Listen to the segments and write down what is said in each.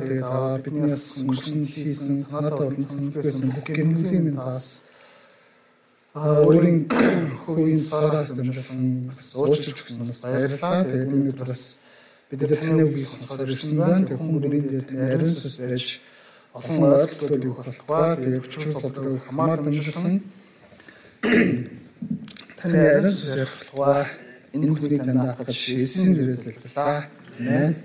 тэгээд аваа бидний бас өнгөрсөн хийсэн санаатай болон сонирхолтой бүх гэмнүүдийн минь бас а өөрийн хувийн сараас дамжуулан бас уучлж өгсөн бас баярлалаа. Тэгээд энэ өдөр бас бид нар таны үгийг сонсохоор ирсэн байна. Тэгээд хүмүүрийн дээр таны ариун сүнс байж олон ойлголтууд өгөх болтугай. Тэгээд өчрөөс бодлого хамаар дамжуулсан таны ариун сүнс ярих болтугай. Энэ хүнийг таньд хатгаж Есүсийн нэрээр залбирлаа. Амен.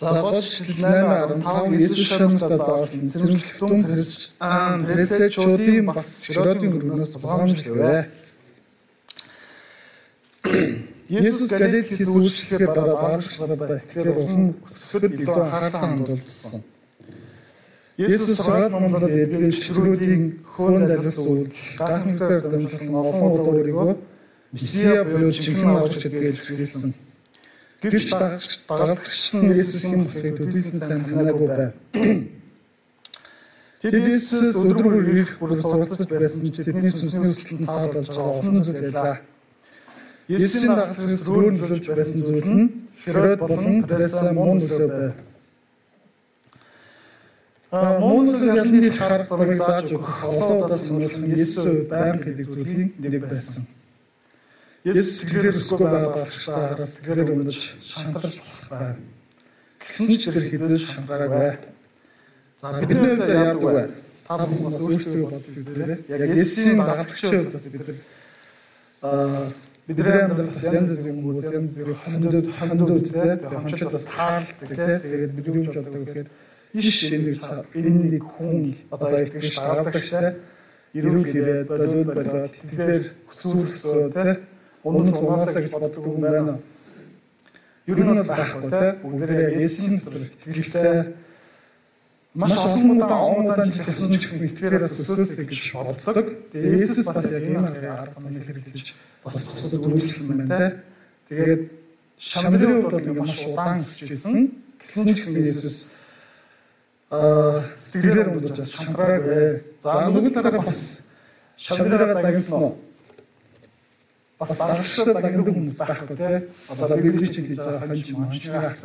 За голчлал 8:15 Есүс шанартаа заавал сэрэмжлэгтэн пресеччүүдийн бас широтын өргөнөөс тулгаамжлавэ. Есүс Галил хийсэн үйлчлэгээр дараа багшлагуудаа итгэхээр улам өсөхөд илүү анхаарлаа хандуулсан. Есүс рад номлол эдгээр чөтгөрүүдийн хөөн далилсан үйлдэл гахнуудаар дамжуулан олон удаа өөрийгөө Месиа буюу чихэн авч гэдгээр хэлсэн. Гэвч дагалдагч нь Есүс юм болохыг төдийлөн сайн танаагүй байв. Тэд Есүс өдрөөр ирэх бүр суралцж байсан ч тэдний сүнсний өсөлтөнд цаад болж байгаа олон зүйл байлаа. Есүсийн дагалдагч зөрөөр нөлөөлж байсан зүйл нь Херод болон Преса мөн нөлөө байв. А мөн нөлөө ялны харах замыг зааж өгөх олон удаа сануулах нь Есүс байнга гэдэг зүйлийн нэг байсан. Есүс сэтгэлээр өсгөө байгаа багштай сэтгэлээр өнөж шантарч болох байв. Гэсэн ч тэр хизээж шантараагүй. За бидний хувьд яадаг вэ? Та бүхэн бас өөрсдөө бодож үзээрэй. Яг Есүсийн дагалдагчийн хувьд бас бид нар. аа бидний амьдрал бас янз бүрийн хүмүүс янз бүрийн хондод хондод тэ хамчид бас таарлцдаг тэ тэгээд бид юу ч боддог гэхээр иш энэ энэ нэг хүн одоо итгэж дагалдагчтай ирүүл ирээд болоод болоод тэгэхээр хүсүүлсөө тэ өмнө нь унаасаа гэж боддог юм байна. Ер нь байхгүй те бүгдээрээ Есүсийн дотор итгэлтэй маш олон удаа он удаан жил гэсэн ч гэсэн итгэлээрээс өсөөсэй гэж боддог. Тэгээ Есүс бас яг энэ арга замыг хэрэглэж бас бусдад үйлчлсэн байна те. Тэгээд шамдрын хувьд бол маш удаан өсөж ирсэн. Гэсэн ч гэсэн Есүс аа сэтгэлээр өндөрж бас шантраагүй. За нөгөө талаараа бас шамдраа загнасан уу? Бас дараагчдаа загнадаг хүмүүс байхгүй тий. Одоо библийн чиг хийж байгаа хонч монч харж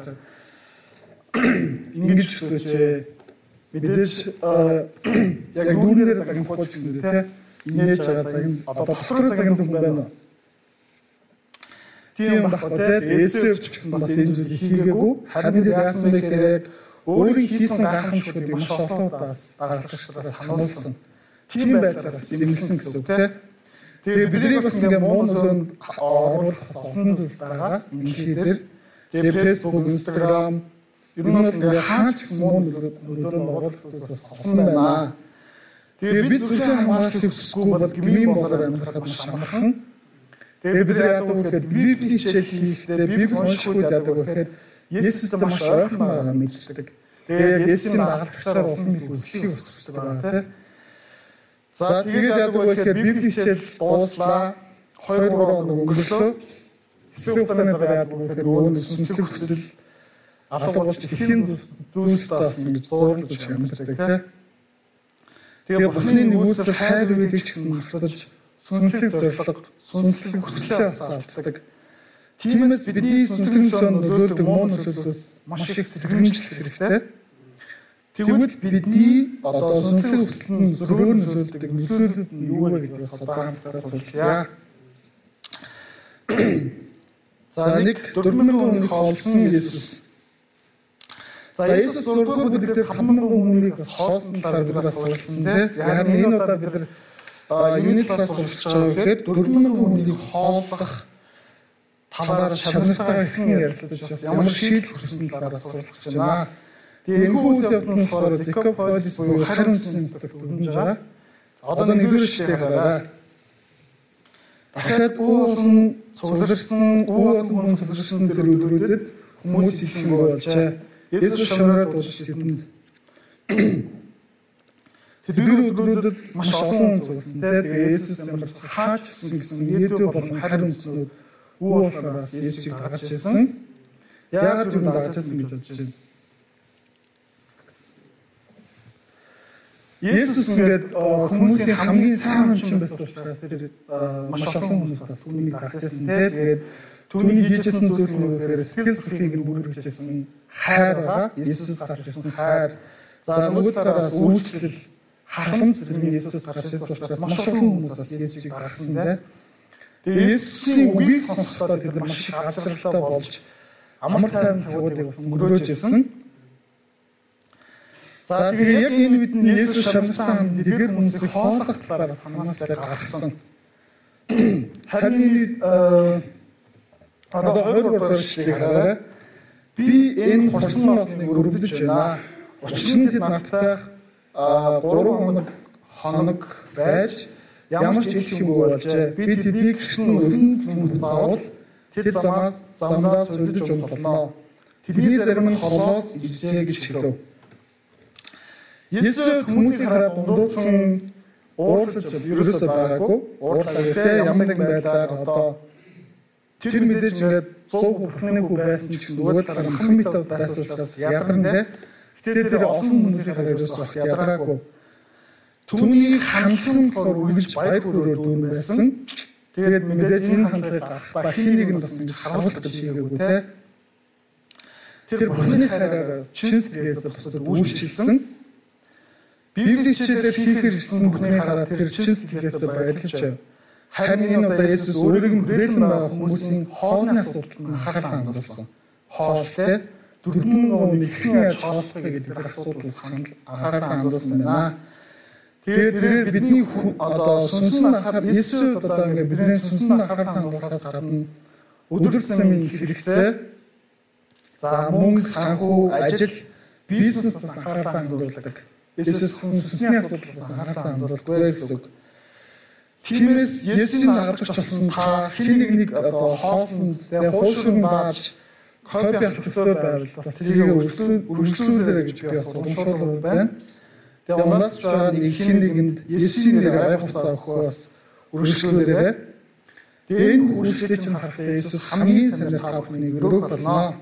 ингэж өсөөч мэдээж яг нүүрээр загнах гэсэн тий. Инээж байгаа загин одоо болохоор загнадаг хүн байна уу? Тийм байхгүй тий. Эсвэрч гэсэн бас энэ зүйл хийгээгүй. Харин яасан бэ гэхээр өөрийн хийсэн гайхамшгуудыг маш олон удаас дараагчдаа сануулсан. Тийм байдлаар зэмлсэн гэсэн үг тий. Тэгээ бидний бас ингээ муу нөлөөнд оруулах олон зүйл байгаа. Дээр тэгээ Facebook, Instagram ер нь бол ингээ хаач гэсэн муу нөлөөнд оруулах зүйл бас олон байна. Тэгээ бид зөвхөн хамгаалахыг хүсэхгүй бол гмийн болоор амьдрахад маш амархан. Тэгээ бид яадаг вэ гэхээр библийн хичээл хийхдээ библи уншихгүй яадаг вэ гэхээр Есүстэй маш ойрхон байгаа мэддэг. Тэгээ Есүсийн дагалдагчаар улам их өсөхийг хүсдэг байгаа тийм. За тэгээд яадаг вэ гэхээр библийн хичээл дууслаа 2 3 хоног өнгөрлөө. Хэсэг хугацааны дараа яадаг вэ гэхээр өөрөнд сүнслэг хүсэл алга болж дэлхийн зүйлсээс ингэж зуурлаж амьдардаг тийм. Тэгээ бурхны нэгүсэл хайр үйлдэл ч гэсэн мартаж сүнслэг зориг, сүнслэг хүслээ асаалдаг. Тиймээс бидний сүнслэг нөлөөлдөг муу нөлөөлөлөөс маш их сэргэмжлэх хэрэгтэй. Тэгвэл бидний одоо сүнслэг өсөлт нь зөрөөр нөлөөлдөг нөлөөлөлд нь юу вэ гэдгээс удаантай суралцъя. За нэг 4000 хүнийг хоолсон Есүс. За Есүс 6 дугаар бүлэг дээр 5000 хүнийг хоолсон талаар бид бас суралцсан тийм. Яг энэ удаа бид юуны талаар суралцж байгаа гэхээр 4000 хүнийг хооллох талаар шавнартайгаа хэрхэн ярилцаж бас ямар шийдэл хүрсэн талаар суралцж байна. Тэгээ энэ үйл явдал нь болохоор Decapolis буюу харин өрнөж байгаа. Одоо нэгдүгээр шүлэг хараа. Дахиад өө болон цугларсан, өө болон цугларсан тэр өдрүүдэд хүмүүс итгэнгүй болжээ. Есүс шамраад уулж тэдэнд Тэдгээр өдрүүдэд маш олон хүн цугласан. Тэгээ Есүс ямар хаач гэсэн гэсэн Едөө болон харин үснүүд өө болохоос Есүсийг дагаж ирсэн. Яагаад юу дагаж ирсэн гэж бодож байна? Есүс ингээд хүмүүсийн хамгийн сайн хүн байсан учраас тэр маш олон хүмүүс бас түүнийг дагажсэн тий. Тэгээд Түүний хийжсэн зүйл нь юу гэхээр сэтгэл зүрхийг нь бүрдүүлжсэн хайр байгаа. Иесус гарч ирсэн хайр. За нөгөө талаас үйлчлэл халамж зэрэг Иесус гарч ирсэн учраас маш олон хүмүүс бас Иесусыг гаргасан тийм. Тэгээ Иесусийн үгийг сонсохдоо тэд маш их азралтай болж амар тайван цагуудыг бас өнгөрөөж ирсэн. За тэгээ яг энэ нь Есүс шамналтан дэгэр хүмүүсийг хоолох талаар санаачлалыг гаргасан. Харин энэ одоо 20 дугаар эшлэгийг хараарай. Би энэ хурсан нотлыг өрөвдөж байна. Учир нь тэд надтай 3 хоног хоног байж ямар ч их юм болжээ. Би тэднийг гэрсэн өргөн зүмд заавал тэд замаас замдаас зөвлөж унтолноо. Тэдний зарим нь холоос иржээ гэж хэлв. Есүс хүмүүсийг хараад дундуудсан уурлаж ерөөсөө байгаагүй. Уурлаа гэхдээ ямар нэгэн байдлаар одоо тэр мэдээж ингээд 100% бурхны хүү байсан ч гэсэн нөгөө талаар хамтаа байсан учраас ядарн тэ. Гэтэ тэр олон хүмүүсийн хараа ерөөсөө багт ядараагүй. Түүнийг хандлан болохоор үргэлж баяр хүрээр дүүн байсан. Тэгээд мэдээж энэ хандлагыг гарах ба хин нэг нь бас ингэж харуулах гэж хийгээгүй тэ. Тэр бурхны хараар чин сэтгэлээс бусдад үйлчилсэн Библийн хичээлээр хийхээр ирсэн бүхний хараа тэр чин сэтгэлээс байлгаж байв. Харин энэ удаа Есүс өөрийг нь хүрээлэн байгаа хүмүүсийн хоолны асуудалд анхаарал хандуулсан. Хоолтой дөрвөн нууны ихэнх аж хооллого гэдэг асуудал санал анхаарал хандуулсан байна. Тэгээд тэрээр бидний одоо сүнсэн анхаар Есүс одоо ингээ бидний сүнсэн анхаарал хандуулахаас гадна өдөр тутмын хэрэгцээ за мөнгө санхүү ажил бизнест анхаарал хандуулдаг Есүс хүнсний асуудлаас анхаарал хандуулдаггүй гэсэн үг. Тиймээс Есүсийн дагаж болсон та хэн нэг нэг одоо хоолнд тэгээ хуушрын бааж копи авч өсөөр байвал бас тэрийг үргэлжлүүлээрэй гэж би бас урамшуулсан байна. Тэгээ унаас нэг хэн нэгэнд Есүсийн нэрээр айхусаа өгөхөөс үргэлжлүүлээрэй. Тэгээ энэ үргэлжлэлийг чинь харахад Есүс хамгийн та бүхнийг өрөөх болно.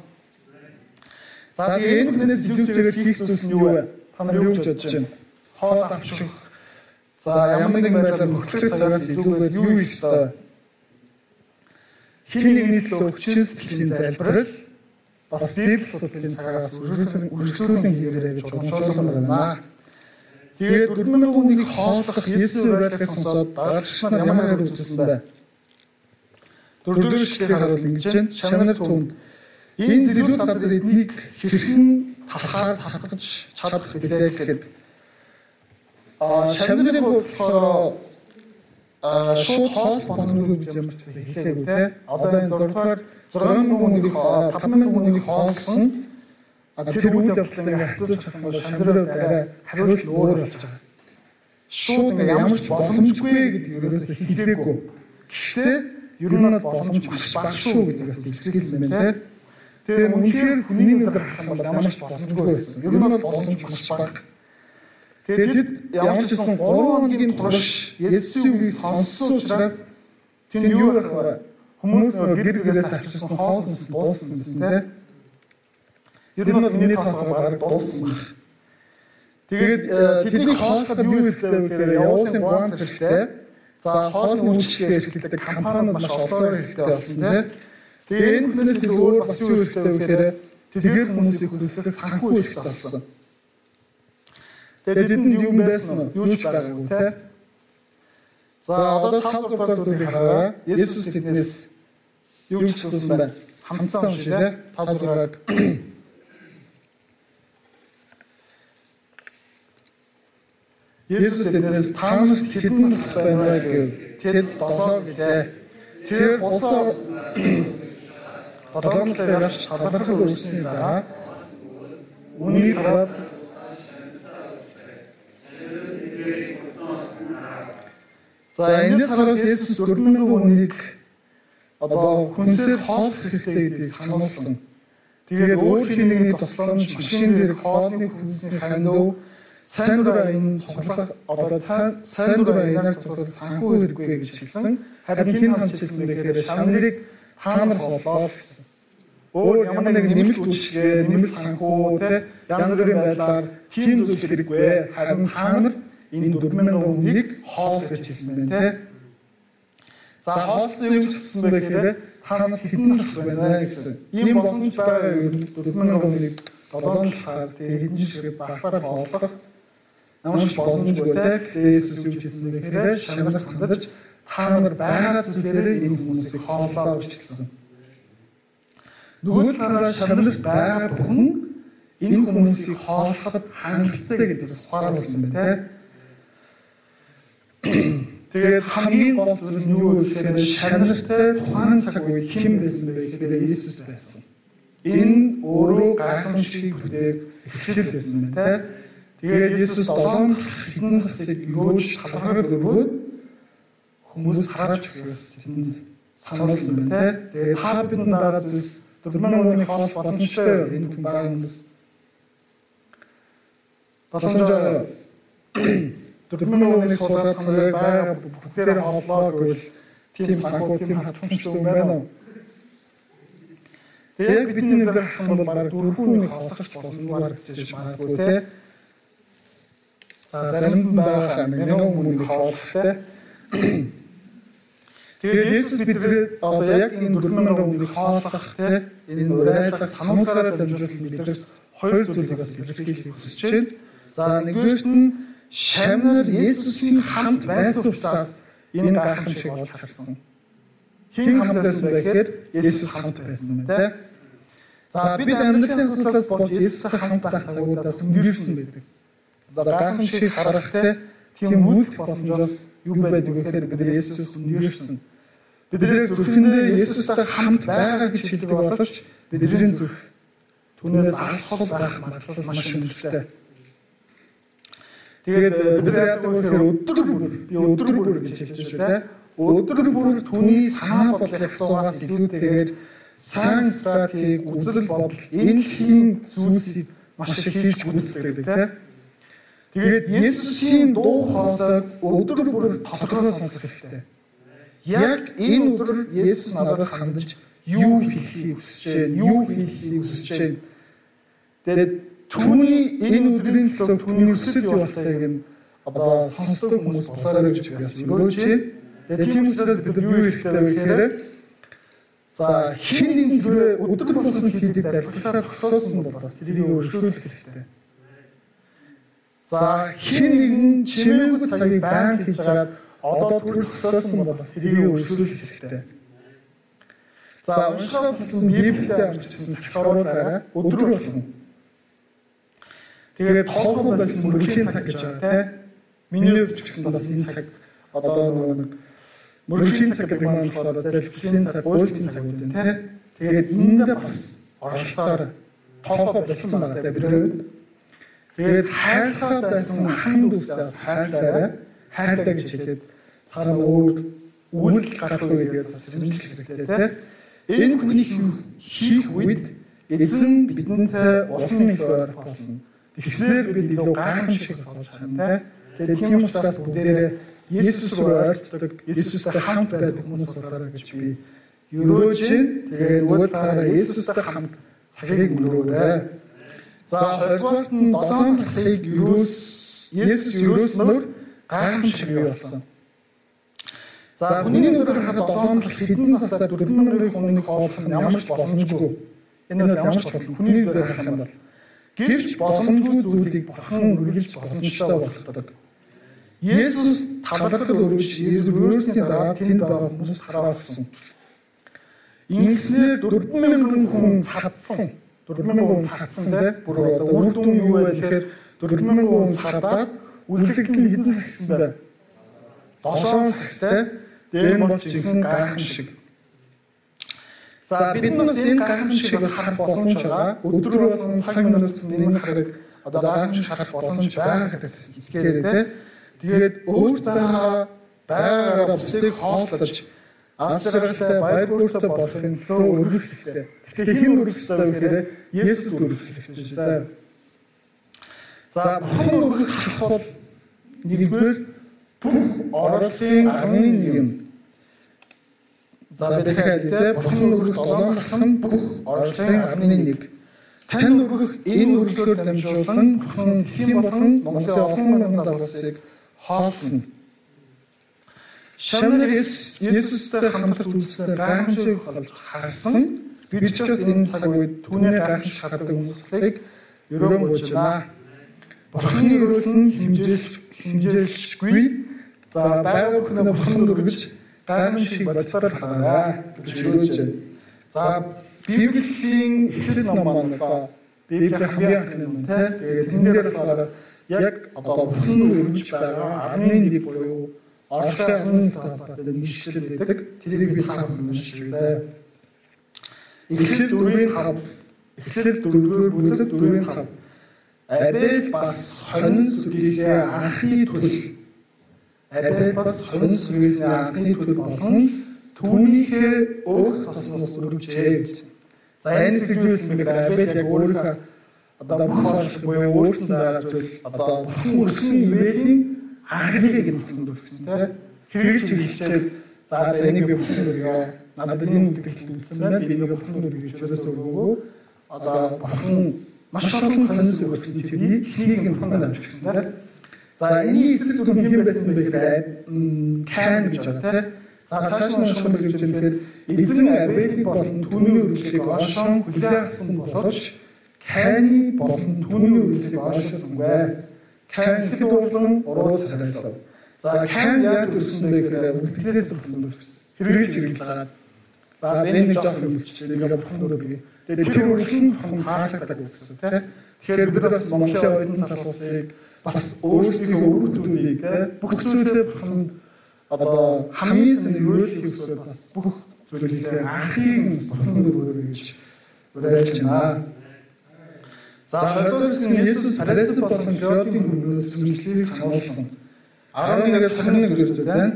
За тэгээ энэ хүнээс илүүтэйгээр хийх зүйлс нь юу вэ? Та нар юу гэж бодож байна? Хоол авчих. За ямар нэгэн байдлаар мөхлөх цагаас илүүгээр юу хийх ёстой? Хин нэгний төлөө хүчин сэтгэлийн залбирал бас библи судлалын цагаас үргэлжлүүлэн хийгээрэй гэж урамшуулмаар байна. Тэгээд дөрвөн хүнийг хооллох Есүс байдлыг сонсоод дараач нар ямар хэрэг үзсэн бэ? Дөрөвдүгээр эшлэгийг харуул ингэж байна. Шанар түнд энэ зэрлүүл газар эднийг хэрхэн талхаар татгаж чадах билээ гэхэд. А шамдрын болохоор а шууд хоол ямар ч хэлээгүй те. одоо энэ 6 дугаар 6 хүнийг 5 хүнийг хоолсон тэр үйл явдлыг ингээ хацууж чадах бол шамдрын арай хариулт өөр болж байгаа. Шууд ямар ч боломжгүй гэдэг ерөөсөө хэлээгүй. гэхдээ ер нь боломж маш бага шүү гэдгээс илэрхийлсэн байна те Тэгээ үнэхээр хүний өдөр юм бол ямар ч боломжгүй байсан. Ер нь бол боломж маш бага. Тэгээ тэд ямар ч гэсэн 3 хоногийн турш Есүсийн үгийг сонссон учраас тэнд юу байх вэ? Хүмүүс гэр гэрээс авчирсан хоол хүнс дууссан гэсэн тийм. Ер нь бол миний тоосоо бараг дууссан баг. Тэгээд тэдний хоолоход юу хэрэгтэй вэ гэхээр явуулын гуанц хэрэгтэй. За хоол үйлчлэгээ эрхэлдэг компаниуд маш олон хэрэгтэй болсон тийм. Тэгээ энэ хүнээс илүү өөр бас юу хэрэгтэй вэ гэхээр тэдгээр хүмүүсийг хүсэлт санхүү хэрэгтэй болсон. Тэгээ тэдэнд юу байсан нь юу ч байгаагүй те. За одоо тав зургаар зүйлийг хараа. Есүс тэднээс юу ч хэлсэн байна. Хамтдаа уншъя те. Тав зургааг Есүс тэднээс та нарт хэдэн болох байна гэв. Тэд долоо гэлээ. Тэр усаар долоомлоо явж талархал үүссэний дараа үүнийг хараад За энэс хараад Есүс 4000 хүнийг одоо хүнсээр хоолох хэрэгтэй гэдгийг сануулсан. Тэгээд өөр хинэгний тусламж машин дээр хоолны хүнсний хандив сайн дурын цуглах одоо сайн дурын энерги цуглах санхүү хэрэггүй гэж хэлсэн. Харин хин хамчилсан гэхээр шамнырыг та нар болоо гэсэн. Өөр ямар нэг нэмэлт үйлчлэгээ, нэмэлт санхүү те янз бүрийн байдлаар тийм зүйл хэрэггүй. Харин та нар энэ 4000 хүнийг хоол гэж хэлсэн байна те. За хоолтой юу гэсэн бэ гэхээр та нар хідэн ширх байна гэсэн. Ийм боломж байгаа юм 4000 оны 7 талаар тэгээ хідэн ширхэг засаар хооллох ямар ч боломжгүй те. Есүс юу гэсэн бэ гэхээр шанарт хандаж та нар байгаа зүйлээр энэ хүмүүсийг хооллоо хэлсэн. Нөгөө талаараа шанарт байгаа бүхэн энэ хүмүүсийг хооллоход хангалттай гэдэг бас ухааруулсан байна те. Тэгээд хамгийн гол зүйл нь юу гэхээр шанартай тухайн цаг үед хэн байсан бэ гэхээр Иесус байсан. Энэ өөрөө гайхамшиг бүтээг эхлэл байсан байна те. Тэгээд Иесус 7 хэдэн засыг өрөөж талархаг өргөөд хүмүүс харж өгөөс тэнд сануулсан байна те. Тэгээд та бидний дараа зүйлс дөрмөн оны хоол боломжтой энэ түн байгаа хүмүүс. Боломжтой дөрвөн оны суулгаад таныг байгаа бүгдээр хооллоо гэвэл тийм санхүү тийм хатамжтай юм байна уу? Тэгээд бидний нэр харах юм бол баг дөрвөн хооллогч боломжтой гэж магадгүй те. За зарим нь байгаа нэг өмнө хооллолтой. Тэгээд Есүс бидний одоо яг энэ 4000 өмнө хооллох те энэ урайлах сануулгаараа дамжуулан биднэрт хоёр зүйлийг бас илэрхийлэх хүсэж байна. За нэгдүгээрт нь шамнаар Есүсийн хамт байсан учраас энэ гайхамшиг болж харсан. Хин хамт байсан байхээр Есүс хамт байсан мэ тэ. За бид амьдралын судлаас болж Есүстэй хамт байх цагуудаас өнгөрсөн байдаг. Одоо гайхамшиг харахтай тийм үйлдэх боломжоос юу байдаг вэ гэхээр бид Есүс өнгөрсөн. Бидний зүрхэндээ Есүстэй хамт байгаа гэж хэлдэг боловч бидний зүрх түүнээс алсгал байх магадлал маш өндөртэй. Тэгээд э, бид нар яадаг вэ гэхээр өдөр бүр би өдөр бүр гэж хэлж шүү дээ. Өдөр бүр түүний санаа бодлыг асуугаас илүүтэйгээр сайн стратеги, үзэл бодол энэ хин зүйлсийг маш их хийж гүйцэтгэдэг тийм. Тэгээд Есүсийн дуу хоолойг өдөр бүр толгойроо сонсох хэрэгтэй. Яг энэ өдөр Есүс надад хандаж юу хэлхийг хүсэж байна, юу хэлхийг хүсэж байна. Тэгээд Түүний энэ өдрийн төлөө түүний өсөлт юу болохыг нь одоо сонсдог хүмүүс болоорой гэж би бас өрөөж байна. Тэгээ тийм учраас бид юу хэрэгтэй вэ гэхээр за хин нэг хэрэг өдөр болгон хийдэг зарилгалаар зогсоосон бол бас тэрийг өөрчлөх хэрэгтэй. За хин нэгэн чимээгүй цагийг баян хийж хагаад одоо төрөл зогсоосон бол тэрийг өөрчлөх хэрэгтэй. За уншихаа болсон Библиэд амжилтсан захируулаараа өдөр болгон Тэгээд тоолхон байсан мөрөлийн цаг гэж байгаа тийм. Миний хувьд ч гэсэн бас энэ цаг одоо нэг мөрөлийн цаг гэдэг нь болохоор залхилийн цаг, буйлтын цаг үү тийм. Тэгээд энд бас оролцоор тоолхон болсон байгаа тийм бид нар. Тэгээд хайрлахаа байсан хан дүүсээс хайрлаарай. Хайрлаа гэж хэлээд цаана өөр үйл гарах уу гэдгээс сэрэмжлэх хэрэгтэй тийм. Энэ хүний хийх үед эзэн бидэнтэй улам их ойр болно Тэгснээр бид илүү гайхамшиг сонсож байна те. Тэгээд тийм учраас бүгдээрээ Есүс рүү ойртдог, Есүстэй хамт байдаг хүмүүс болоорой гэж би өрөөж байна. Тэгээд нөгөө талаараа Есүстэй хамт цагийг өнгөрөөрэй. За хоёрдугаарт нь 7 дахыг юус Есүс юусноор гайхамшиг болсон. За хүний өдөр харахад 7 дах хэдэн засаар 4000 хүний хооллох нь ямар ч боломжгүй. Энэ бол ямар ч боломжгүй. Хүний өдөр харах юм бол Гэвч боломжгүй зүйлийг бурхан үргэлж боломжтой болгодог. Есүс талархал өргөж Есүс өөрсдийн дараа тэнд байгаа хүмүүст харуулсан. Ингэснээр 4000 хүн цадсан. 4000 хүн цадсан те. Бүр одоо үр дүн юу вэ гэхээр 4000 хүн цадаад үлгэлт нь хэдэн сагсан бэ? 7 сагстай. Дээр бол жинхэнэ гайхамшиг. За бид нас энэ гайхамшиг бас харах боломж байгаа. Өдөр болгон цаг минут нэг хараг одоо гайхамшиг харах боломж байгаа гэдэг итгээрэй те. Тэгээд өөртөө байгаараа бусдыг хооллож аз жаргалтай баяр хөөртэй болохын төлөө өргөх хэрэгтэй. Тэгэхээр хэн өргөх ёстой вэ гэхээр Есүс өргөх хэрэгтэй. За. За бурхан өргөх халах бол нэгдүгээр бүх орлогын 11 За бид дахиад хэлээ. Бурхан өргөх долоон дахин бүх орчлын 11. Тань өргөх энэ өргөлөөр дамжуулан Бурхан дэлхийн болон Монголын олон мянган залуусыг хооллоно. Шамнар Есүстэй хамтарч үзсэн гайхамшиг болж харсан. Бид ч бас энэ цаг үед түүний гайхамшиг хардаг хүмүүсийг өрөмөж байна. Бурхны өрөөл нь химжээлж химжээлшгүй. За байгаль бүхнээ бурхан өргөж гайхамшиг бодлоор хараа гэж өрөөж байна. За Библийн эхлэл ном одоо Библийн хамгийн анхны ном. Тэгээд энэ дээр болохоор яг одоо бурхан өргөж байгаа 11 буюу Орштой өмнө талбарт нэг ишлэл байдаг. Тэрийг би бүхэн уншиж үзье. Эхлэл 4-5 Эхлэл 4-р бүлэг 4-5 Абел бас хонин сүргийнхээ анхны төл Абел бас хонин сүргийнхээ анхны төл болон түүнийхээ өөх тосноос өргөжээ гэж. За энэ сэдвүүлсэн гэдэг Абел яг өөрийнхөө одоо бүх орлого буюу өөртөө байгаа зүйл одоо бүхэн өссөн анхныг нь бүхэн өргөсөн тийм хэрэгж хэлцээд за за энийг би бүхэн өргөө надад энэ үгдэл үлдсэн байна. Би энийг бүхэн өргөж чөлөөс өргөө одоо бүхэн маш олон хонос өргөсөн тэрний эхнийг нь бүхэн амж гисэн тийм за энэ эсрэг дүр хэм байсан бэ гэхээр кан гэж байна тийм За цааш нь унших юм гэж хэлэхээр эзэн Абели болон түүний үргэлжлийг Ошон хүлээсэн боловч Кайны болон түүний үргэлжлийг Ошонсонгүй. Кайн хэд болон уруу царайлав. За Кайн яаж өрсөн бэ гэхээр үлдгэлээс бүхэн өрсөн. Хэрэгж хэрэгж байгаа. За энэ нэг жоох юм хэлчихлээ. Нэг бүхэн өргөе. Тэгээд тэр өргөн бүхэн хаалгадаг гэсэн тийм. Тэгэхээр бид бас Монголын оюутан залуусыг бас өөрсдийнхөө өргөдүүдийг бүх зүйлээ бүхэн одоо хамгийн сайн өрөөлөх ёстой бас бүх анхийг нь бурхан өрөөрэй гэж уриалж байна. За 20 дугаар хэсгийн Есүс Парис болон Клодийн хөрмөөс зөвлөлийг сануулсан. 11-ээс 21 гэж байна.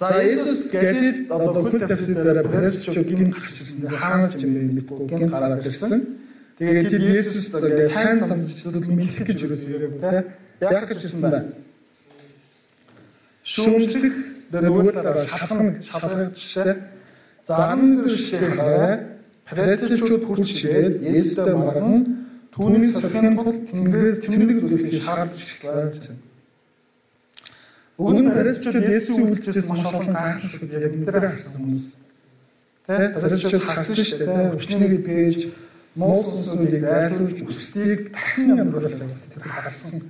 За Есүс Галил одоо хөл тавьсаар Парисчууд гин гарч ирсэн. Хаанаас ч юм мэдгүй гин гараад ирсэн. Тэгээд тэд Есүс одоо сайн санджлал мэдлэх гэж юус яриаг те. Яг гэж ирсэн байна шүүмжлэх дөрөвөөр шалхан шалгагдчихсан. За 11 шишээ хараа Парисчууд хурц ирээд Есүстэй марган түүнийг сорхин тул Тэнгэрээс тэмдэг зүйлийг шаардж эхлэв гэсэн. Өмнө Парисчууд Есүс үйлчлээс маш олон гайхамшигуд яг энэ дээр харсан хүмүүс. Тэ Парисчууд харсан шүү дээ. Тэ өчнийг идгээж Мосусуудыг зайлуулж өсдгийг дахин гэсэн тэр харсан.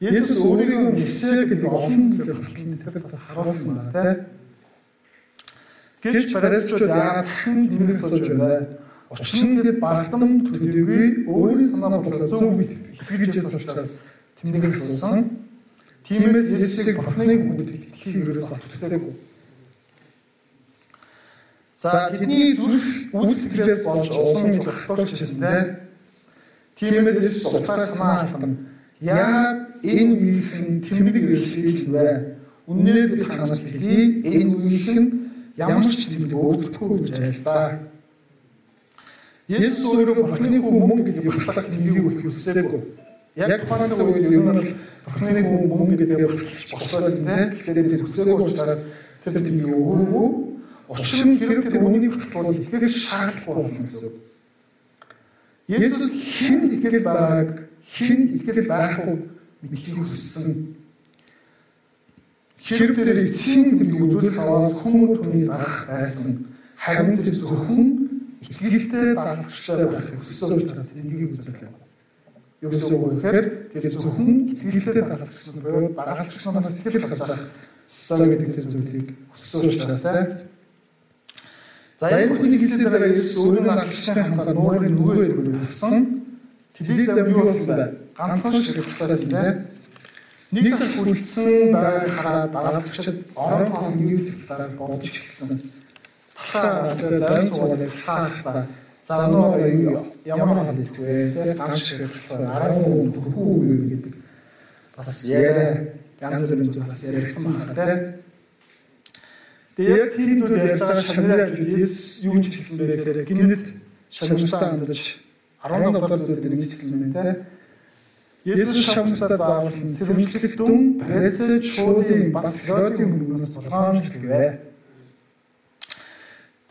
Есүс өөрийгөө месиа гэдэг олон төлөв тэр бас харуулсан байна тийм. Гэвч парисчууд яагаад дахин тэмдэг сууж байна? Учир нь тэр бардам төдийгүй өөрийн санаа бодлоо зөв итгэжээс учраас тэмдэг суусан. Тиймээс Есүсийг Бурхныг хүнд итгэхийн өрөөс отвсээгүй. За тэдний зүрх үйлдэлээс болж улам тогтоож ирсэн тийм. Тиймээс утгаар санаа алдсан Яагаад энэ үеийнхэн тэмдэг үйлчлэл вэ? Үнээр би танарт хэлье. Энэ үеийнхэн ямар ч тэмдэг өгдөггүй гэж айлаа. Есүс өөрөө Бурхны хүн мөн гэдэг батлах тэмдгийг өгөх хүсээгүй. Яг тухайн цаг үед ер нь бол Бурхны хүн мөн гэдэг батлах болохоос нэ. Гэхдээ тэр хүсээгүй учраас тэр тэмдгийг өгөөгүй. Учир нь хэрэг тэр үнийг батлуул итгэх шаардлагагүй болно гэсэн. Есүс хэн итгэл байгааг хэн итгэл байхгүй мэдхийг хүссэн. Хэрэг дээр эцсийн тэмдэг үзүүлэх аваас хүн түүний дарах байсан. Харин тэр зөвхөн итгэлтэй дагалгчтай байхыг хүссэн учраас тэмдгийг үзүүлээ. Юу гэсэн үг вэ гэхээр тэр зөвхөн итгэлтэй дагалгч нь буюу дагалгчнаас итгэл гарч авах ёстой гэдэг тэр зүйлийг хүссэн учраас тийм За энэ бүхний хэлсээр дараа Есүс өөрийн дагалгчтай хамтар нуурын нөгөө эргүүл хэлсэн. Тэдний зам юу болсон бэ? Ганцхан ширхтсэн тийм. Нэг дахь хүлсэн байгааг хараад дагалдагчид орон хоолны талаар бодож эхэлсэн. Талхаа зам цугаарыг хаахта. За нуураа юу ямар хал итвэ тийм ганц ширхтсэн 13 хүү юу гэдэг. Бас яриа янз бүрийн зүйл бас яригдсан байна тийм. Тэгээд тийм зүйл ярьж байгаа шамраа Есүс юу ч хэлсэн бэ гэхээр гинэт шамртаа амдаж 17 дугаар зүйлд нэгжилсэн байна те. Есүс шамтаа заавал сэрэмжлэх дүн Пресэж шуудын бас Херодийн хөрмөөс болгоомжлогвэ.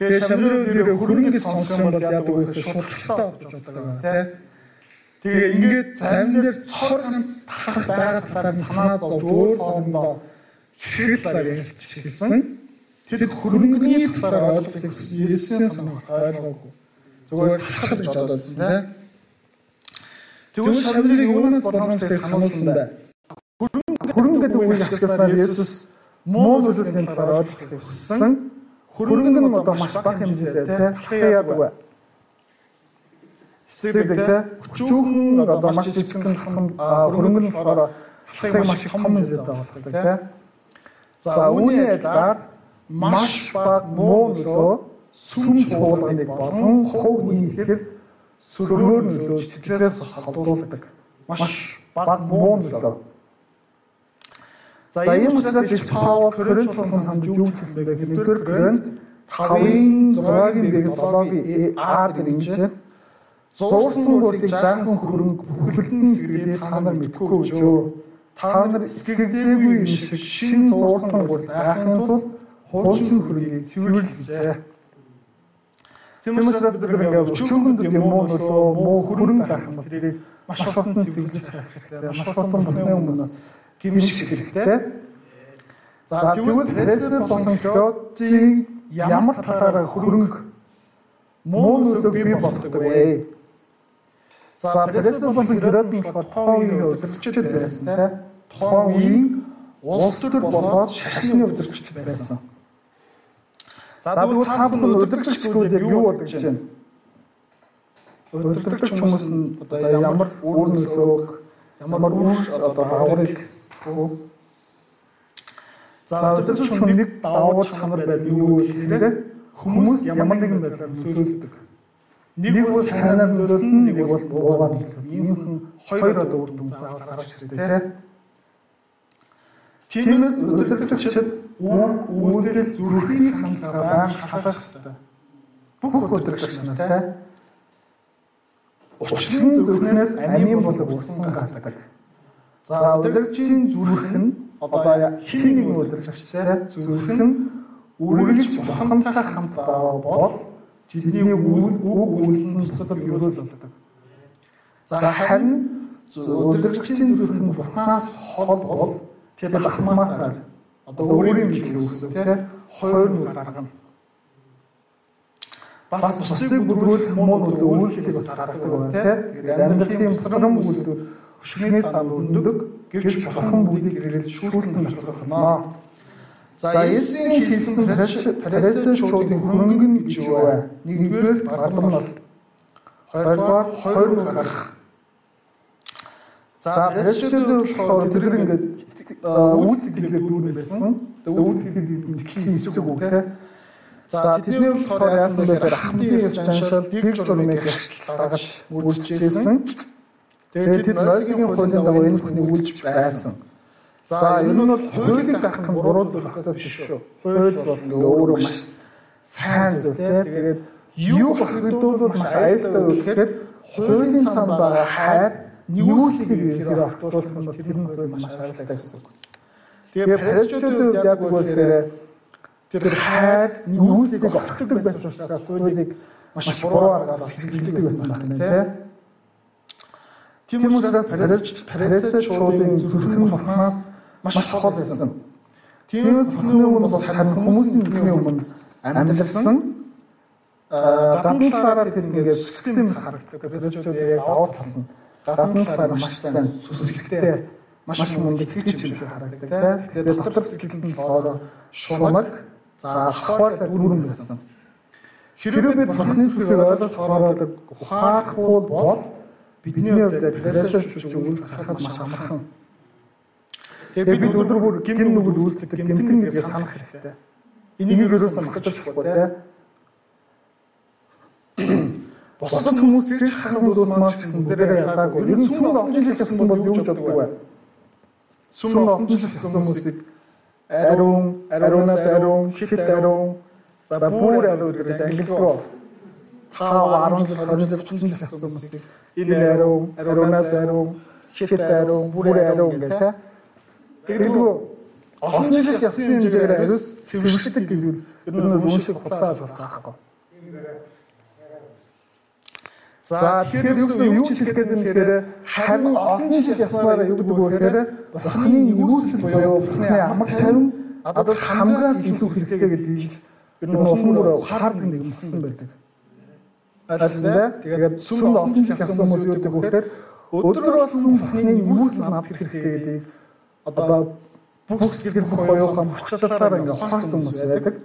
Тэгээ шамруудыг хөрөнгөд сонсох юм бол яадаг вэ гэхээр шударгалтай болж байгаа те. Тэгээ ингээд цайм дээр цор ганц талах байгаа талаар санаа зовж өөр хоорондоо хэрэг талаар ярилцж хэлсэн. Тэд хөрөнгөний талаар ойлголтыг Есүсийн санаагаар ойлгоогүй. Зүгээр талхал гэж бодсон тийм. Тэгвэл шавнырыг юунаас гэж сануулсан бай. Хөрөнгө гэдэг үгийг ашигласнаар Есүс муу нөлөөний талаар ойлгохыг хүссэн. Хөрөнгө нь одоо маш бага хэмжээтэй тийм. Талхын яадаг бай хэсэг тэ хүчүүхэн одоо маш жижигхэн хөрөнгө нь болохоор халахыг маш том хэмжээтэй болгодог тэ. За үүний адилаар маш бага муу нөлөө сүм чуулганыг болон хувь нийтгэл сөргөөр бас холдуулдаг. Маш бага муу нөлөө. За ийм учраас Илч Паул Коринт юу хэлсэн бэ гэхээр нэгдүгээр Коринт 5-ын 6-гийн дэгс 7-гийн А гэдэг ингэж зуурсан гурлыг жаахан хөрөнгө бүхэлдэн эсгэдээ та нар мэдхгүй гэж юу? Та нар эсгэгдээгүй юм шиг шин зуурсан гурл байхын тулд хуучин хөрөнгийг цэвэрлэл гэжээ. Тийм учраас бид ингээ өчүүгэнд юм муу нөлөө муу хөрөнгө байх юм бол тэрийг маш хурдан цэвэрлэж хайх хэрэгтэй. Маш хурдан бурхны өмнөөс гимших хэрэгтэй. За тэгвэл Пресер болон Клодийг ямар талаараа хөрөнгө муу нөлөөг бий болгодог вэ? За Пресер болон Херод нь болохоор тухайн үеийн удирдагчид байсан тийм. Тухайн үеийн улс төр болоод шашны удирдагчид байсан. За тэгвэл та бүхэн гэвэл яг юу бодож байна? Удирдагч хүмүүс нь одоо ямар үр нөлөөг ямар үр одоо дагаврыг За удирдагч хүн нэг давуу чанар байдаг юу гэхээр хүмүүс ямар нэгэн байдлаар нөлөөлдөг Нэг бол сайнаар нөлөөлнө, нэг бол буугаар нөлөөлнө. Ийм хүн хоёр одоо үр дүн заавал гарч ирдэг тийм. Тиймээс удирдлагчид үг, үйлдэл, зүрхний хандлага байнга шалгах хэрэгтэй. Бүх удирдлагч нар тийм. Учрын зүрхнээс амийн болог урсан гардаг. За удирдлагчийн зүрх нь одоо хин нэг удирдлагч тийм зүрх нь үргэлж бурхантай хамт байгаа бол Тэдний үг үйлдэл нь цэцэд өрөөл болдог. За харин өдөржигчийн зүрх нь бурхнаас хол бол тэр ахмаатаар одоо өөрийн хэлийг үүсгэн тий хоёр нүг гаргана. Бас бусдыг бүрүүлэх муу үйлчлэлийг бас гаргадаг байна тий. Тэгээд амьдралын бусрам үйлдэл хөшгөний цаанд өндөг гэвч бурхан бүгдийг гэрэл шүүлтэн авчрах юмаа. За Есүсийн хэлсэн парисеч шуудын хөрөнгө нь гэж юу вэ? Нэгдүгээр бардамнал. Хоёрдугаар хоёр нүг гарах. За парисечүүд болохоор тэр ингээд үйлдэлээр дүүрэн байсан. Тэгээд үйлдэлээр итгэлийн эсрэг үг те. За тэдний болохоор яасан бэ гэхээр ахмадын явж аншаал дэг журмыг гэрчлэл дагаж үйлчилжсэн. Тэгээд тэд Мойсегийн хуулийн дагуу энэ бүхнийг үйлчж байсан. За энэ нь бол хуулийг даах нь буруу зүйл багтаад биш шүү. Хууль бол өөрөө маш сайн зүйл тий. Тэгээд юу багтдуул бол маш аюултай үг гэхээр хуулийн цаанд байгаа хайр нүүслийг ихээр ортуулах нь тэр нь маш аюултай гэсэн үг. Тэгээд парисчуудын хувьд яг үгээр гэхээр тэр хайр нүүслийг ортдог байсан учраас хуулийг маш буруу аргаас хэрэглэдэг байсан байх нь тий. Тийм учраас парисчуудын зүрх нь бурхнаас маш хол байсан. Тиймээс Бурхны өмнө бол харин хүмүүсийн бидний өмнө амьдсан гадна талаараа тэр ингээд сүсгтэй харагддаг. Пресчүүд яг давуу тал нь гадна талаараа маш сайн сүсгтэй маш мундаг хэлж юм шиг харагддаг. Тэгээд дотор сэтгэлд нь болохоор шунаг за хаваар бүрэн байсан. Хэрвээ бид Бурхны сүсгийг ойлгож хараадаг ухаахгүй бол бидний хувьд пресчүүд үйл гарахад маш амархан Тэгээ бид өдөр бүр гим нүгэл үйлцдэг гимтэн гэдгийг санах хэрэгтэй. Энийг ерөөсөө магтаж болохгүй те. Босод хүмүүс ч хахан дус маш гэсэн бүгдээрээ ялгаагүй. Ер нь цүм олон жил хэлсэн бол юу гэж боддог вэ? Цүм олон жил хэлсэн хүмүүсийг ариун, ариунаас ариун, хит ариун, за бүр ариун гэж ангилдаг. Та 10 жил, 20 жил, 30 жил хэлсэн хүмүүсийг энэ ариун, ариунаас ариун, хит ариун, бүр ариун те Тэгдэггүй олон жил яссан хэмжээгээр ариус цэвэршдэг гэвэл ер нь уушиг хуцаа алгалт байхгүй. За тэгэхээр юу гэсэн юу ч хэлэх гээд байна гэхээр харин олон жил яснараа юу гэдэг вэ гэхээр Бурхны нэгүсэл буюу Бурхны амар тайван одоо хамгаас илүү хэрэгтэй гэдгийг ер нь улам бүр ухаардаг нэг юмсан байдаг. Альсна тэгээд сүм олон жил ясан хүмүүс юу гэдэг вэ гэхээр өдөр болгон Бурхны нэгүсэл над хэрэгтэй гэдгийг одоо бүх сэтгэл бүх оюухан хүчлэлээр ингээ ухаарсан хүмүүс байдаг.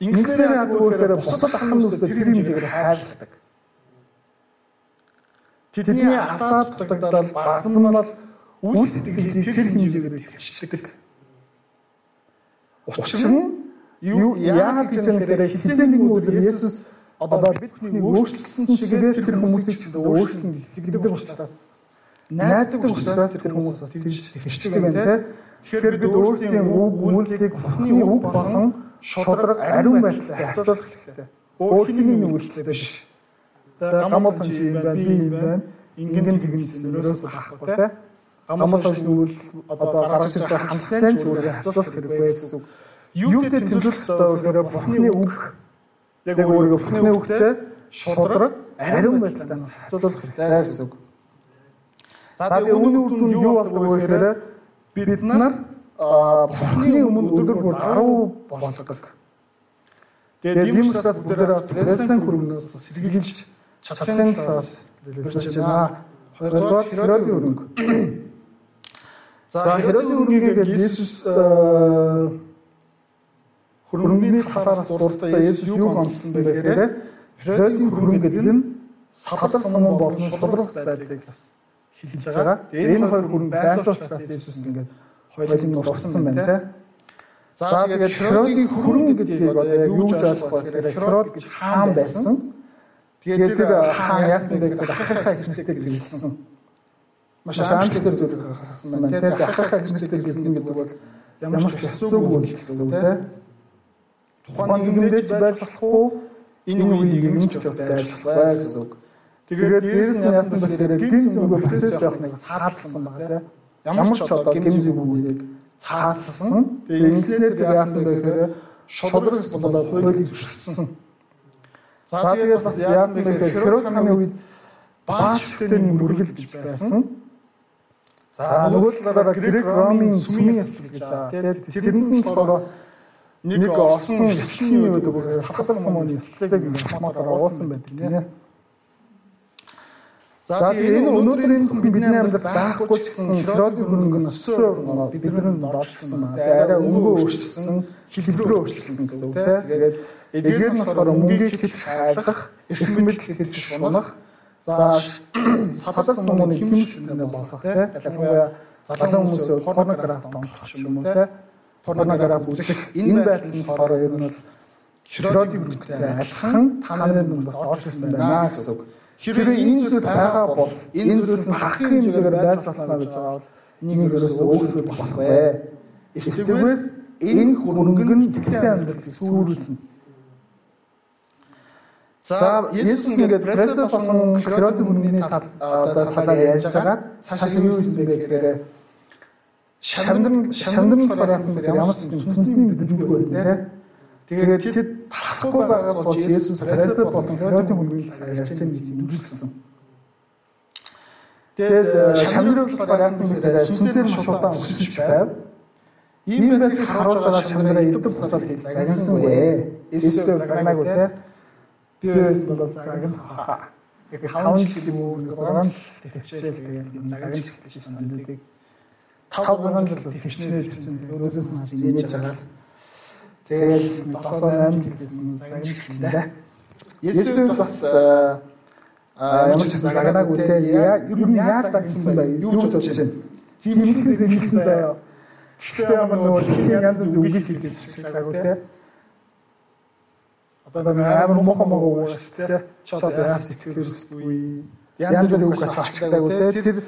Ингэснээр яадаг вэ гэхээр бусад ахын нүсээ тэр хэмжээгээр хайрладаг. Тэдний алдаа дутагдал бардамнал үл сэтгэлийг тэр хэмжээгээр төвчдөг. Учир нь юу яагаад гэж нэхээр хизээ нэг өдөр Есүс одоо бид бүхнийг өөрчлөсөн чигээр тэр хүмүүсийг ч өөрчлөн итгэдэг учраас найддаг учраас тэр хүмүүс бас тэгж хэвчдэг байна те. Тэгэхээр бид өөрсдийн үг үйлдэлийг Бурхны үг болон шудраг ариун байдлаар харьцуулах хэрэгтэй. Өөрхний нүгэлтэй биш. Тэгээ гамболтон чи юм байна, би юм байна. Ингэн тэгнэсэн өрөөс байхгүй те. Гамболтон нүгэл одоо гаргаж ирж байгаа хандлагатай ч өөрөөр харьцуулах хэрэггүй гэсэн үг. Юу дээр тэмдэглэх хэрэгтэй вэ гэхээр Бурхны үг яг өөрийгөө Бурхны үгтэй шудраг ариун байдлаар харьцуулах хэрэгтэй гэсэн үг. За тэгээ үүний үр дүн юу болдог вэ гэхээр бид нар Бурхны өмнө өдөр бүр даруй болгодог. Тэгээд ийм учраас бүгдээ бас прессэн хөрөнгнөөс сэргийлж чадлын талаас дэлгэрч байна. Хоёрдугаар Херодын өрнөг. За Херодын өрнөгийг Иесус хөрөнгөний талаас дуртай Иесус юу гомдсон гэхээр Херодын хөрөнгө гэдэг нь садар самун болон шудраг байдлыг хэлж байгаа. Энэ хоёр хөрөнгө байсан учраас Иесус ингээд хоёулын дурсан байна те. За тэгээд Херодын хөрөнгө гэдгийг одоо яг юу гэж ойлгох вэ гэхээр Херод гэж хаан байсан. Тэгээд тэр хаан яасан гэхээр ахыхаа ихнэртэй гэлсэн. Маш аимшигтай зүйл гаргасан байна. Тэгээд ахыхаа ихнэртэй гэлэн гэдэг бол ямар ч хэцүүгүй гэсэн үг те. Тухайн нийгэмдээ ч байж болохгүй энэ үеийн нийгэмч бас байж болох бай гэсэн үг. Тэгээд дээрэс нь яасан гэхээр гин зүгөө процесс явах нэг саадсан байна те ямар ч одоо гимзэг үгийг цаассан. Тэгээ ингэснээр тэр яасан бэ гэхээр шудрагс болоод хуулийг зөвшөөрсөн. За тэгээд бас яасан бэ гэхээр Херод хааны үед бааш шүтэний мөргөл гэж байсан. За нөгөө талаараа Грек Ромын сүмийн ясл гэж байгаа. Тэгээд тэрэнд нь болохоор нэг орсон гэдэг вэ? Сатар самууны яслыг ингээд хамаагаар оруулсан байдаг тийм. За тэгээ энэ өнөөдрийн бидний амьдрал байхгүй гэсэн Херодын хөрөнгө нь өссөн бид нар нь орчихсон байна. Тэгээ арай өнгөө өөрчлөсөн, хэлбэрөө өөрчлөсөн гэсэн үг тийм. Тэгээд эдгээр нь болохоор мөнгийг хэд хайлах, эрх мэдэл хэд шунах. За садар сумууны хэмжээтэй болох тийм. Ялангуяа залуу хүмүүсээ порнограф донтох юм уу тийм. Порнограф үзэх энэ байдал нь болохоор ер нь бол Херодын хөрөнгөтэй адилхан та нарын нь бас орчихсон байна гэсэн үг. Хэрвээ энэ зүйл байгаа бол энэ зүйл нь хахын хэмжээгээр байж болно гэж байгаа бол энийг ерөөсөө өөрчлөх болохгүй. Эсвэл энэ хөрөнгө нь итгэлийн амьдралыг сүрүүлнэ. За Есүс ингээд пресэ болон Херодын хөрөнгөний тал одоо талаар ярьж байгаа. Цаашаа юу хийсэн бэ гэхээр шамдан болохоор яасан бэ ямар ч сүнсний мэдрэмжгүй байсан тийм Тэгээд тэд талахгүй байгаа болж Есүс Пресэ болон Херодын байгаа гэж нүрэлсэн. Тэгээд шамдрын болохоор яасан гэхээр сүнсээр маш удаан өсөж байв. Ийм байдлыг харуулж байгаа шамдраа элдв босоор хэл загнасан бэ. Есүс загнаагүй те. Биэс бол загнах хаа. Яг 5 жил юм уу 6 жил төвчээл тэгээд загнаж эхэлж байсан амьдыг 5 6 жил төвчнээ төвчнээ өөдөөс нь хаж нээж байгаа л Тэгэл 7 8 жилсэн загнажлаа. Есүс бас ямар ч гэсэн загнаагүй те ер нь яаж загнсан бай юу ч байна. Зэмлэн зэмлсэн заяа. Гэхдээ ямар нөгөө дэлхийн янз бүрийн үгийг хэлж шилжаагүй те. Одоо амар мохо мохо ууш те. Ч одоо яас сэтгэлэрсгүй. Янз бүрийн үг ашиглаагүй те. Тэр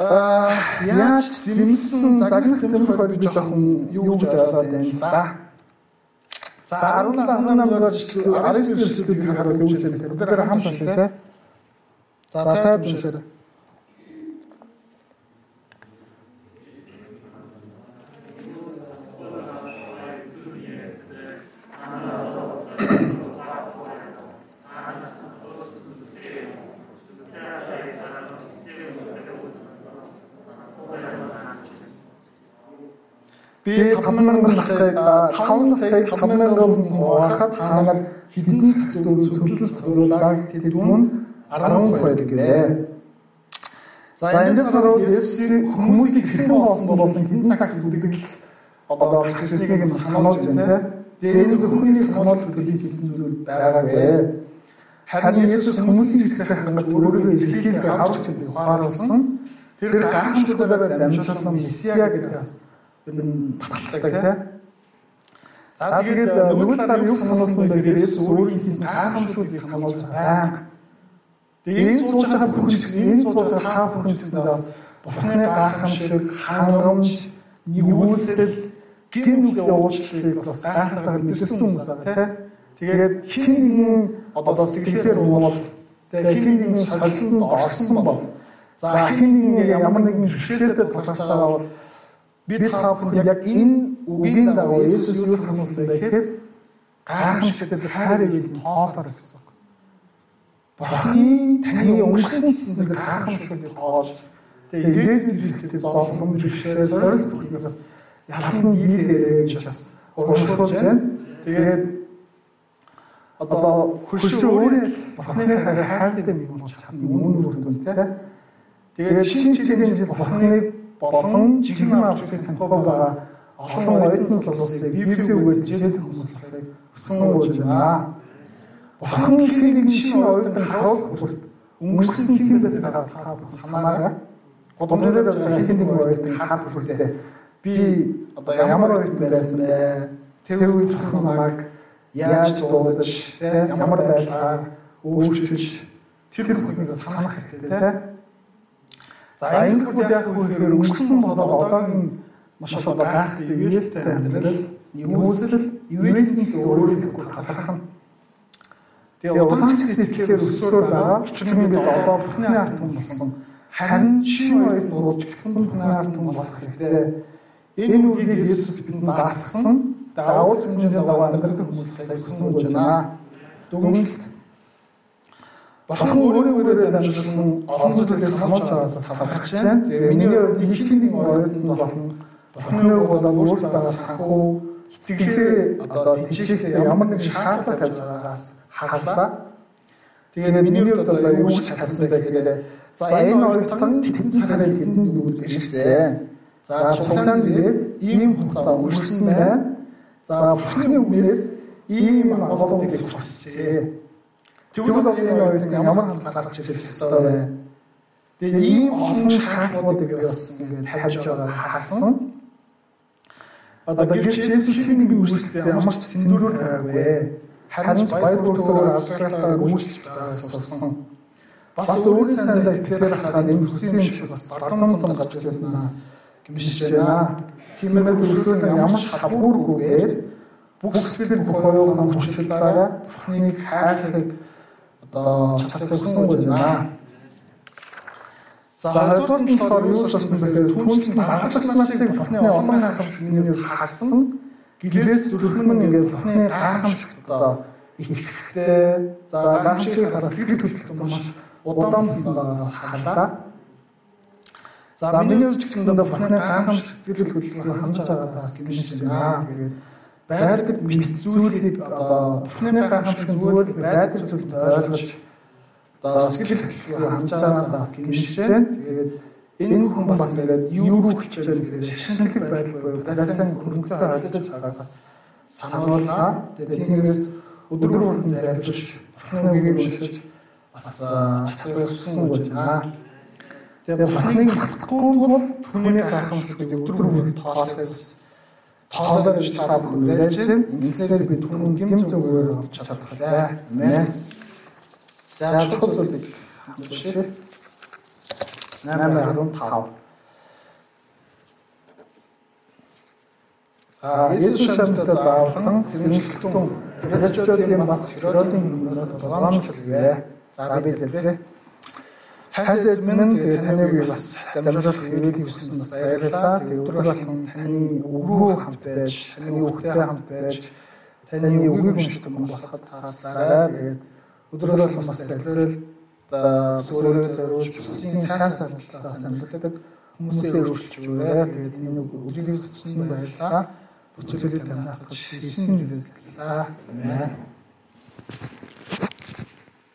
Аа яаж зэмсэн загнах зэмхэр би жоохон юу гэж ойлгоод байна л да. За 17 18-р шүлэг 19-р шүлгийг харуулж үзэх. Бүгдээр хамт асууя те. За тайд үнсээр. 50000-ыг 50000-ыг 50000-аас хуваахад та нар хэдэн цагт зөвлөл цуглуулаа гэдэг нь 12 гэвэ. За эндээс харуул Есүс хүмүүсийг хэрхэн хоосон бол хэдэн цагт зүтгэл одоо христэснийг нь сануулж байна те. Тэгээд энэ зөвхөнийг сануулж хэлсэн зүйл байгаагүй. Харин Есүс хүмүүсийн хэрэгцээ хангаж өөрийгөө эрхлэлд авах гэдэг ухаарсан тэр гахамшгүйгээр дамжуулсан месиа гэдэг нь энэ баталдаг тийм. За тэгээд нөгөө талаар юу сануулсан бэ гэхээр Есүс өөрийн хийсэн гайхамшигтыг сануулж байнга. Тэгээд энэ сууж байгаа бүхэн гэсэн энэ сууж байгаа та бүхэн гэсэндээ бас Бурхны гайхамшиг, хангамж, нэгүүлсэл, гин нүглийн уучлалыг бас гайхалтайгаар мэдэрсэн хүмүүс байгаа тийм. Тэгээд хин нэгэн одоо сэтгэлээр уувал тэгээд хин нэгэн солилтонд орсон бол за хин нэгэн ямар нэгэн шүшээлтэд тулгарч байгаа бол бид бүхэнд яг энэ үгийн дагуу Есүс юу сануулсан гэхээр гайхамшигтай хайр ивэл хоолоор гэсэн үг. Бурхны таны өнгөрсөн гэсэн дээр гайхамшигтай тоож тэгээ ирээдүйд ирэхдээ зовлон бишээ зориг бүхнээс ялхан дийлээрээ гэж бас урамшуулж байна. Тэгээд одоо хөршөө өөрөө Бурхны хайр хайртай нэг болж чадна үнэн үрдэн тийм. Тэгээд шинэ чиглэлийн жил Бурхныг болон жигэн авчрыг танихгүй байгаа олон оюутан залуусыг Библийн үгээр дижээд хүмүүс болохыг хүсэн болж байна. Бурхан нэг шинэ оюутан харуулах бүрт өнгөрсөн байснаа та санаарай. Гудамжаар явж байгаа нэг оюутан харах бүртээ би одоо ямар оюутан байсан бэ? Тэр үед бурхан намайг яаж дуудаж, ямар байдлаар өөрчилж тэр бүхнийг санах хэрэгтэй тийм За ингэх үед яг үгээр өнгөрсөн болоод одоогийн маш одоо гайхалтай ивэлтэй амьдрал, нэмүүлсэл, ивэлний өөрөөрөө талархах нь. Тэгээ удаан гэсэн итгэхээр өссөөр байгаа. Учир нь бид одоо Бурхны ард болсон. Харин шинэ үед нурууч гисэн Бурхны ард түмэн болох хэрэгтэй. Энэ үгийг Есүс бидэнд даатгсан. Давуу хэмжээнд дагуу амьдрах хүмүүс хэлсэн гэж байна. Дүгнэлт Бурхан өөрөөгөө дамжуулан олон зүйлээс хамгаалж байгааг салгаж байна. Тэгээ миний нэг хин нэг оюутан болно. Бурханы үг болон өөрт байгаа санхүү итгэлээ одоо тийчээхдээ ямар нэгэн шаардлага тавьж байгаагаас харлаа. Тэгээд миний хувьд одоо юу ч тавьсан бэ гэхээр за энэ оюутан тэнцэн сарын тэдэнд бүгд ирсэн. За цуглаанд ирээд ийм хугацаа өнгөрсөн байна. За Бурханы үгнээс ийм олон зүйлс сурчжээ. Тэгвэл энэ хоёрын ямар хандлага гарч ирэх ёстой вэ? Тэгээ ийм олон шаардлагуудыг бас ингээд тавьж байгаа хаасан. Одоо гэрч Есүсийн нэг үйлчлэлтэй ямар ч цэндүүр байгаагүй. Харин баяр хүртээр австралтаар үйлчлж байгааг сурсан. Бас өөрийн сайндаа итгэхээр хахад энэ хүссэн шиг бас бардам зам гарч ирсэнээс гимшиж байна. Тиймээс өрсөлдөн ямар ч хавгуургүйгээр бүх сэтгэл бүх оюухан хүчлээрээ Бурхныг хайрлахыг одоо чадчихсан гэж байна. За хоёрдугаар нь болохоор юу сурсан бэ гэхээр түүнчлэн батлагч нартыг Бурхны олон гайхамшигтнээр харсан гэлээс зүрхэн нь ингээд Бурхны гайхамшигт одоо итгэхтэй за гайхамшиг хараад сэтгэл хөдлөлт маш удаансан байгаас харлаа. За миний ч гэсэн Бурхны гайхамшиг сэтгэл хөдлөлт хандж байгаадаас гиншиж байна. Тэгээд байдаг зүйлийг одоо Бурхны гайхамшигт зүйл байдаг зүйлд ойлгож одоо сэтгэл хандж байгаадаа гимшээ. Тэгээд энэ хүн бас ингээд юу руу хичээж байгаа шинжлэх байдал буюу байсаа хөрөнгөтэй ойлгож байгаагаас сануулаа. Тэгээд тиймээс өдөр бүрэн залбирч Бурхны үгийг уншиж бас чадвар өссөн гэж байна. Тэгээд Бурхныг мартахгүй бол түүний гайхамшигт өдөр бүрэн тоолохоос тоолоор гэж та бүхэн байна. Ингэснээр бид түн гим зүгээр олж чадах лээ. Амен. За чухал зүйлийг хамтдаа 8:15. За Есүс шамтаа заавалхан сэрэмжлэгтэн Филипчуудын бас Херодын хүмүүнээс тулгаамжлалгүй. За би зэлбэрээ. Хайр эзэмэн тэгээ таныг бас дамжуулах ирээдүйг хүссэн бас баярлалаа. Тэгээ өдөр болгон таны өгөө хамт байж, таны хүүхдэд хамт байж, таны үгийг уншдаг болоход таасараа. Тэгээд өдөр болгон бас залбирал өөрөөр зориулж бусдын сайн саналаас амьддаг хүмүүсээ өөрчилж өгөөрэй. Тэгээд энэ өдрийг өссөн байлаа. Бүцэлээ таньд хатгаж хийсэн нэрээр. Амен.